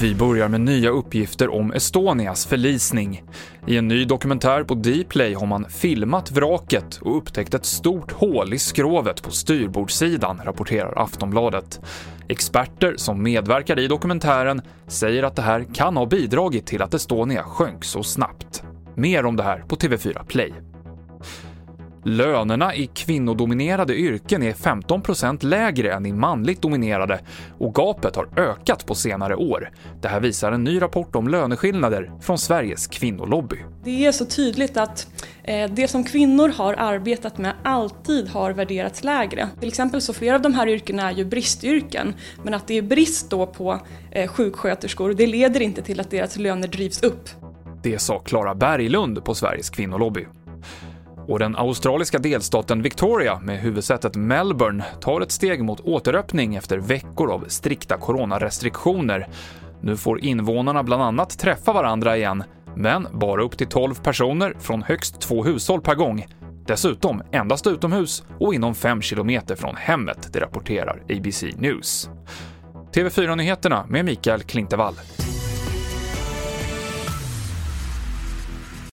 Vi börjar med nya uppgifter om Estonias förlisning. I en ny dokumentär på Dplay har man filmat vraket och upptäckt ett stort hål i skrovet på styrbordssidan, rapporterar Aftonbladet. Experter som medverkar i dokumentären säger att det här kan ha bidragit till att Estonia sjönk så snabbt. Mer om det här på TV4 Play. Lönerna i kvinnodominerade yrken är 15% lägre än i manligt dominerade och gapet har ökat på senare år. Det här visar en ny rapport om löneskillnader från Sveriges kvinnolobby. Det är så tydligt att eh, det som kvinnor har arbetat med alltid har värderats lägre. Till exempel så flera av de här yrkena är ju bristyrken, men att det är brist då på eh, sjuksköterskor, det leder inte till att deras löner drivs upp. Det sa Klara Berglund på Sveriges kvinnolobby. Och den australiska delstaten Victoria med huvudsätet Melbourne tar ett steg mot återöppning efter veckor av strikta coronarestriktioner. Nu får invånarna bland annat träffa varandra igen, men bara upp till 12 personer från högst två hushåll per gång. Dessutom endast utomhus och inom 5 kilometer från hemmet, det rapporterar ABC News. TV4-nyheterna med Mikael Klintevall.